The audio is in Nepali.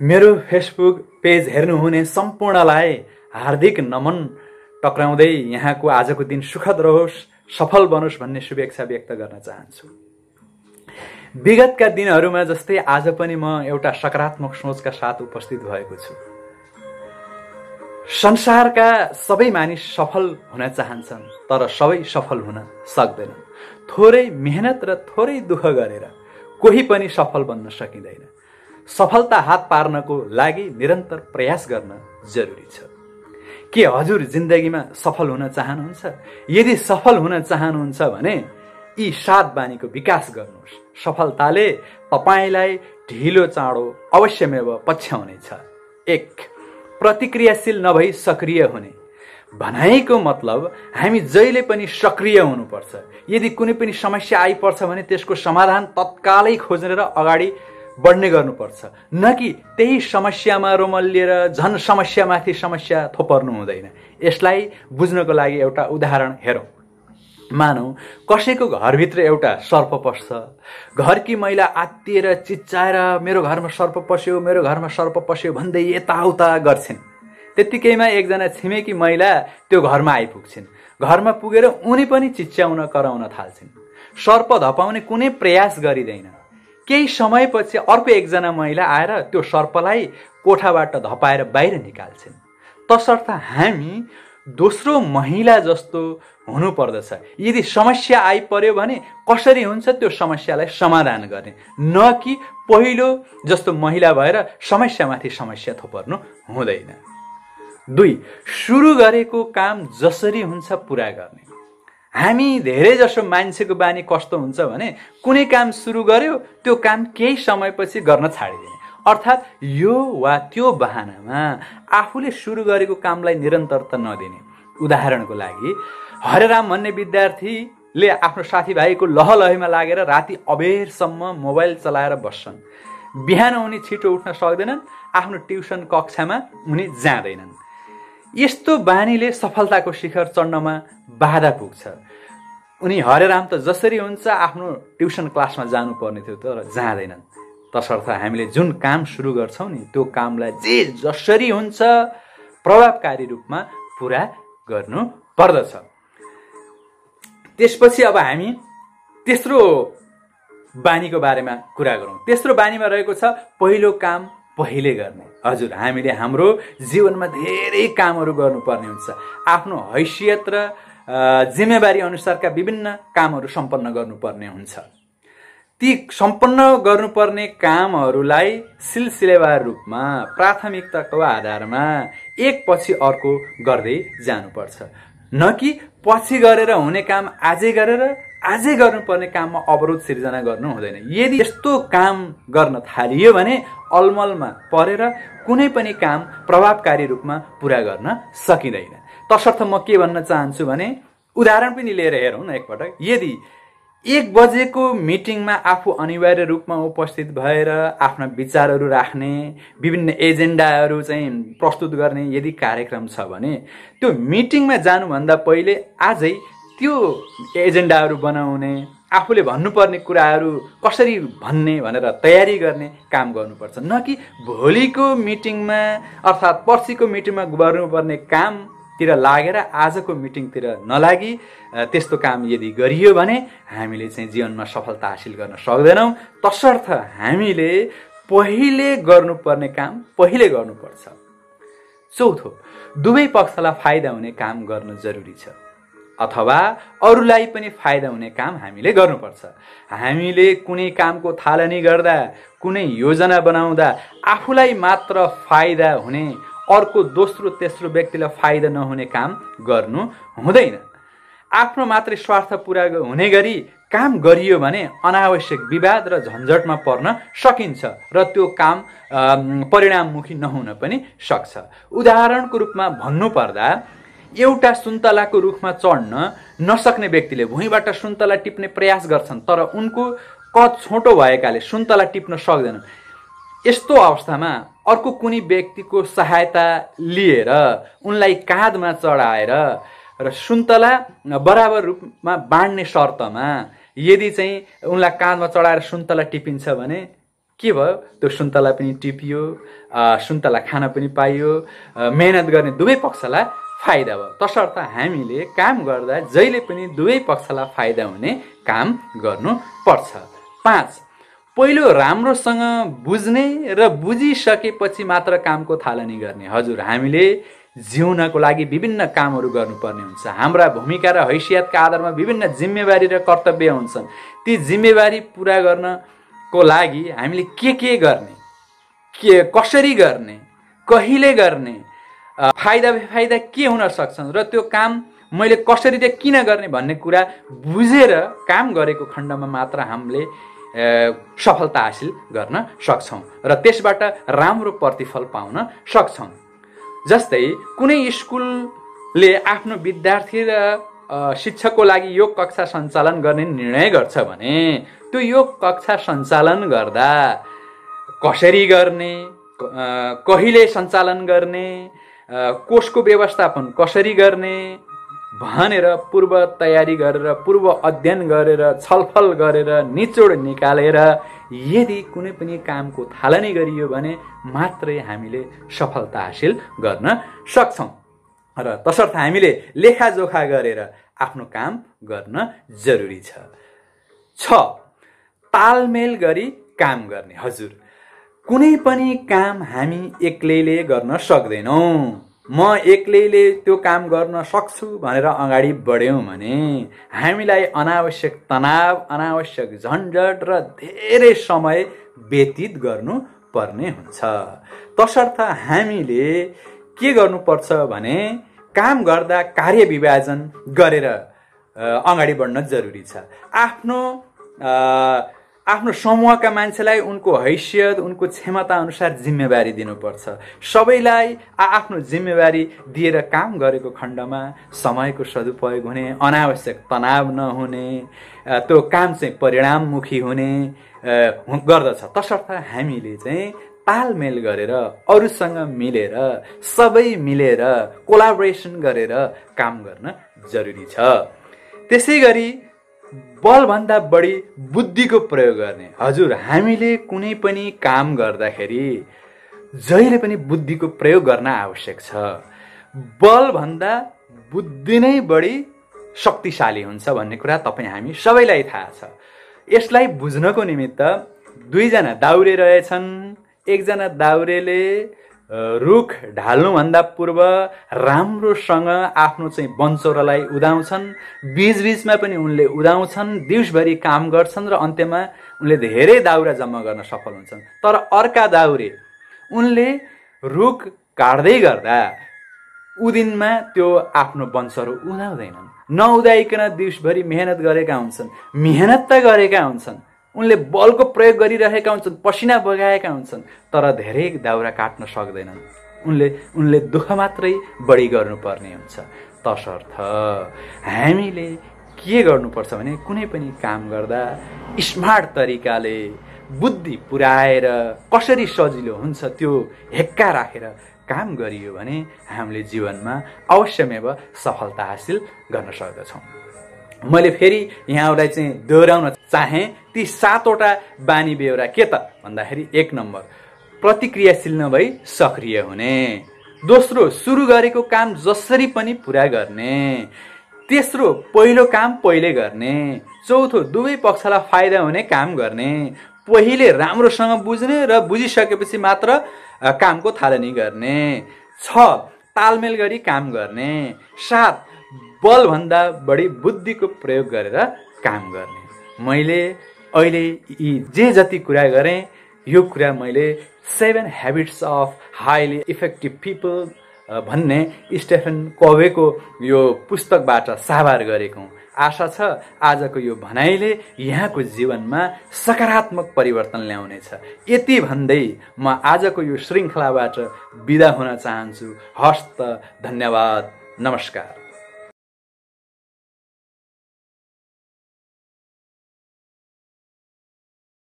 मेरो फेसबुक पेज हेर्नुहुने सम्पूर्णलाई हार्दिक नमन टक्राउँदै यहाँको आजको दिन सुखद रहोस् सफल बनोस् भन्ने शुभेच्छा व्यक्त गर्न चाहन्छु। विगतका दिनहरूमा जस्तै आज पनि म एउटा सकारात्मक सोचका साथ उपस्थित भएको छु। संसारका सबै मानिस सफल हुन चाहन्छन् तर सबै सफल हुन सक्दैनन्। थोरै मेहनत र थोरै दुःख गरेर कोही पनि सफल बन्न सकिँदैन। सफलता हात पार्नको लागि निरन्तर प्रयास गर्न जरुरी छ। के हजुर जिन्दगीमा सफल हुन चाहनुहुन्छ? यदि सफल हुन चाहनुहुन्छ भने यी सात बानीको विकास गर्नुहोस्। सफलताले तपाईँलाई ढिलो चाँडो अवश्यमेव पछ्याउनेछ। एक प्रतिक्रियाशील नभई सक्रिय हुने। भनाइको मतलब हामी जहिले पनि सक्रिय हुनुपर्छ। यदि कुनै पनि समस्या आइपर्छ भने त्यसको समाधान तत्कालै खोजेर अगाडि बढ्ने गर्नुपर्छ। न कि त्यही समस्यामा रोमलिएर झन् समस्यामाथि समस्या थोपर्नु हुँदैन। यसलाई बुझ्नको लागि एउटा उदाहरण हेरौँ। मानौ कसैको घरभित्र एउटा सर्प पस्छ। घरकी महिला आत्तिएर चिच्चाएर मेरो घरमा सर्प पस्यो मेरो घरमा सर्प पस्यो भन्दै यताउता गर्छिन्। त्यत्तिकैमा एकजना छिमेकी महिला त्यो घरमा आइपुग्छिन्। घरमा पुगेर उनी पनि चिच्याउन कराउन थाल्छिन्। सर्प धपाउने कुनै प्रयास गरिँदैन। केही समयपछि अर्को एकजना महिला आएर त्यो सर्पलाई कोठाबाट धपाएर बाहिर निकाल्छिन्। तसर्थ हामी दोस्रो महिला जस्तो हुनुपर्दछ। यदि समस्या आइपर्यो भने कसरी हुन्छ त्यो समस्यालाई समाधान गर्ने? न कि पहिलो जस्तो महिला भएर समस्यामाथि समस्या थोपर्नु हुँदैन। दुई सुरु गरेको काम जसरी हुन्छ पुरा गर्ने। हामी धेरै जसो मान्छेको बानी कस्तो हुन्छ भने कुनै काम सुरु गर्यो त्यो काम केही समयपछि गर्न छाडिदिने। अर्थात् यो वा त्यो बाहनामा आफूले सुरु गरेको कामलाई निरन्तरता नदिने। उदाहरणको लागि हरेराम भन्ने विद्यार्थीले आफ्नो साथीभाइको लहलहीमा लागेर राति अबेरसम्म मोबाइल चलाएर बस्छन्। बिहान उनी छिटो उठ्न सक्दैनन् आफ्नो ट्युसन कक्षामा उनी जाँदैनन्। यस्तो बानीले सफलताको शिखर चढ्नमा बाधा पुग्छ। उनी हरेराम त जसरी हुन्छ आफ्नो ट्युसन क्लासमा जानुपर्ने थियो तर जाँदैनन्। तसर्थ हामीले जुन काम सुरु गर्छौँ नि त्यो कामलाई जे जसरी हुन्छ प्रभावकारी रूपमा पुरा गर्नु पर्दछ। त्यसपछि अब हामी तेस्रो बानीको बारेमा कुरा गरौँ। तेस्रो बानीमा रहेको छ पहिलो काम पहिले गर्ने। हजुर हामीले हाम्रो जीवनमा धेरै कामहरू गर्नुपर्ने हुन्छ। आफ्नो हैसियत र जिम्मेवारी अनुसारका विभिन्न कामहरू सम्पन्न गर्नुपर्ने हुन्छ। ती सम्पन्न गर्नुपर्ने कामहरूलाई सिलसिलेवार रूपमा प्राथमिकताको आधारमा एकपछि अर्को गर्दै जानुपर्छ। न कि पछि गरेर हुने काम आजै गरेर आजै गर्नुपर्ने काममा अवरोध सिर्जना गर्नु हुँदैन। यदि यस्तो काम गर्न थालियो भने अलमलमा परेर कुनै पनि काम प्रभावकारी रूपमा पुरा गर्न सकिँदैन। तसर्थ म के भन्न चाहन्छु भने उदाहरण पनि लिएर हेरौँ न एकपटक। यदि एक बजेको मिटिङमा आफू अनिवार्य रूपमा उपस्थित भएर आफ्ना विचारहरू राख्ने विभिन्न एजेन्डाहरू चाहिँ प्रस्तुत गर्ने यदि कार्यक्रम छ भने त्यो मिटिङमा जानुभन्दा पहिले आजै त्यो एजेन्डाहरू बनाउने आफूले भन्नुपर्ने कुराहरू कसरी भन्ने भनेर तयारी गर्ने काम गर्नुपर्छ। न कि भोलिको मिटिङमा अर्थात् पर्सिको मिटिङमा गर्नुपर्ने कामतिर लागेर आजको मिटिङतिर नलागि त्यस्तो काम यदि गरियो भने हामीले चाहिँ जीवनमा सफलता हासिल गर्न सक्दैनौँ। तसर्थ हामीले पहिले गर्नुपर्ने काम पहिले गर्नुपर्छ। चौथो दुवै पक्षलाई फाइदा हुने काम गर्न जरुरी छ। अथवा अरूलाई पनि फाइदा हुने काम हामीले गर्नुपर्छ। हामीले कुनै कामको थालनी गर्दा कुनै योजना बनाउँदा आफूलाई मात्र फाइदा हुने अर्को दोस्रो तेस्रो व्यक्तिलाई फाइदा नहुने काम गर्नु हुँदैन। आफ्नो मात्रै स्वार्थ पुरा हुने गरी काम गरियो भने अनावश्यक विवाद र झन्झटमा पर्न सकिन्छ र त्यो काम परिणाममुखी नहुन पनि सक्छ। उदाहरणको रूपमा भन्नुपर्दा एउटा सुन्तलाको रुखमा चढ्न नसक्ने व्यक्तिले भुइँबाट सुन्तला टिप्ने प्रयास गर्छन् तर उनको कद छोटो भएकाले सुन्तला टिप्न सक्दैनन् यस्तो अवस्थामा अर्को कुनै व्यक्तिको सहायता लिएर उनलाई काँधमा चढाएर र सुन्तला बराबर रूपमा बाँड्ने शर्तमा यदि चाहिँ उनलाई काँधमा चढाएर सुन्तला टिपिन्छ भने के भयो? त्यो सुन्तला पनि टिपियो सुन्तला खान पनि पाइयो मेहनत गर्ने दुवै पक्षलाई फाइदा भयो। तसर्थ हामीले काम गर्दा जहिले पनि दुवै पक्षलाई फाइदा हुने काम गर्नुपर्छ पाँच पहिलो राम्रोसँग बुझ्ने र बुझिसकेपछि मात्र कामको थालनी गर्ने। हजुर हामीले जिउनको लागि विभिन्न कामहरू गर्नुपर्ने हुन्छ। हाम्रा भूमिका र हैसियतका आधारमा विभिन्न जिम्मेवारी र कर्तव्य हुन्छन्। ती जिम्मेवारी पुरा गर्नको लागि हामीले के के गर्ने? के कसरी गर्ने? कहिले गर्ने? फाइदा बेफाइदा के हुन सक्छन्? र त्यो काम मैले कसरी चाहिँ किन गर्ने भन्ने कुरा बुझेर काम गरेको खण्डमा मात्र हामीले सफलता हासिल गर्न सक्छौँ र त्यसबाट राम्रो प्रतिफल पाउन सक्छौँ। जस्तै कुनै स्कुलले आफ्नो विद्यार्थी र शिक्षकको लागि योग कक्षा सञ्चालन गर्ने निर्णय गर्छ भने त्यो योग कक्षा सञ्चालन गर्दा कसरी गर्ने कहिले सञ्चालन गर्ने कोषको व्यवस्थापन कसरी गर्ने भनेर पूर्व तयारी गरेर पूर्व अध्ययन गरेर छलफल गरेर निचोड निकालेर यदि कुनै पनि कामको थालनी गरियो भने मात्रै हामीले सफलता हासिल गर्न सक्छौँ। र तसर्थ हामीले लेखाजोखा गरेर आफ्नो काम गर्न जरुरी छ तालमेल गरी काम गर्ने। हजुर। कुनै पनि काम हामी एक्लैले गर्न सक्दैनौँ। म एक्लैले त्यो काम गर्न सक्छु भनेर अगाडि बढ्यौँ भने हामीलाई अनावश्यक तनाव अनावश्यक झन्झट र धेरै समय व्यतीत गर्नु पर्ने हुन्छ। तसर्थ हामीले के गर्नुपर्छ भने काम गर्दा कार्य विभाजन गरेर अगाडि बढ्न जरुरी छ। आफ्नो आफ्नो समूहका मान्छेलाई उनको हैसियत उनको क्षमता अनुसार जिम्मेवारी दिनुपर्छ। सबैलाई आफ्नो जिम्मेवारी दिएर काम गरेको खण्डमा समयको सदुपयोग हुने अनावश्यक तनाव नहुने त्यो काम चाहिँ परिणाममुखी हुने गर्दछ। तसर्थ हामीले चाहिँ तालमेल गरेर अरूसँग मिलेर सबै मिलेर कोलाबोरेसन गरेर काम गर्न जरुरी छ। त्यसै गरी बलभन्दा बढी बुद्धिको प्रयोग गर्ने। हजुर हामीले कुनै पनि काम गर्दाखेरि जहिले पनि बुद्धिको प्रयोग गर्न आवश्यक छ। बलभन्दा बुद्धि नै बढी शक्तिशाली हुन्छ भन्ने कुरा तपाईँ हामी सबैलाई थाहा छ। यसलाई बुझ्नको निमित्त दुईजना दाउरे रहेछन्। एकजना दाउरेले रुख ढाल्नुभन्दा पूर्व राम्रोसँग आफ्नो चाहिँ बन्चोरालाई उदाउँछन्। बिचबिचमा पनि उनले उदाउँछन् दिउँसभरि काम गर्छन् र अन्त्यमा उनले धेरै दाउरा जम्मा गर्न सफल हुन्छन्। तर अर्का दाउरे उनले रुख काट्दै गर्दा उदिनमा त्यो आफ्नो वंशहरू उदाउँदैनन्। नउदाइकन दिउँसभरि मेहनत गरेका हुन्छन्। मेहनत त गरेका हुन्छन्। उनले बलको प्रयोग गरिरहेका हुन्छन् पसिना बगाएका हुन्छन् तर धेरै दाउरा काट्न सक्दैनन्। उनले उनले दुःख मात्रै बढी गर्नुपर्ने हुन्छ। तसर्थ हामीले के गर्नुपर्छ भने कुनै पनि काम गर्दा स्मार्ट तरिकाले बुद्धि पुऱ्याएर कसरी सजिलो हुन्छ त्यो हेक्का राखेर काम गरियो भने हामीले जीवनमा अवश्यमेव सफलता हासिल गर्न सक्दछौँ। मैले फेरि यहाँलाई चाहिँ दोहोऱ्याउन चाहेँ। ती सातवटा बानी बेहोरा के त? भन्दाखेरि एक नम्बर प्रतिक्रियाशील नभई सक्रिय हुने। दोस्रो सुरु गरेको काम जसरी पनि पुरा गर्ने। तेस्रो पहिलो काम पहिले गर्ने। चौथो दुवै पक्षलाई फाइदा हुने काम गर्ने। पहिले राम्रोसँग बुझ्ने र बुझिसकेपछि मात्र कामको थालनी गर्ने। छ तालमेल गरी काम गर्ने। सात बलभन्दा बढी बुद्धिको प्रयोग गरेर काम गर्ने। मैले अहिले यी जे जति कुरा गरेँ यो कुरा मैले seven habits of highly effective people भन्ने स्टेफन कवेको यो पुस्तकबाट साभार गरेको आशा छ आजको यो भनाइले यहाँको जीवनमा सकारात्मक परिवर्तन ल्याउनेछ। यति भन्दै म आजको यो श्रृङ्खलाबाट बिदा हुन चाहन्छु। हस्त धन्यवाद। नमस्कार।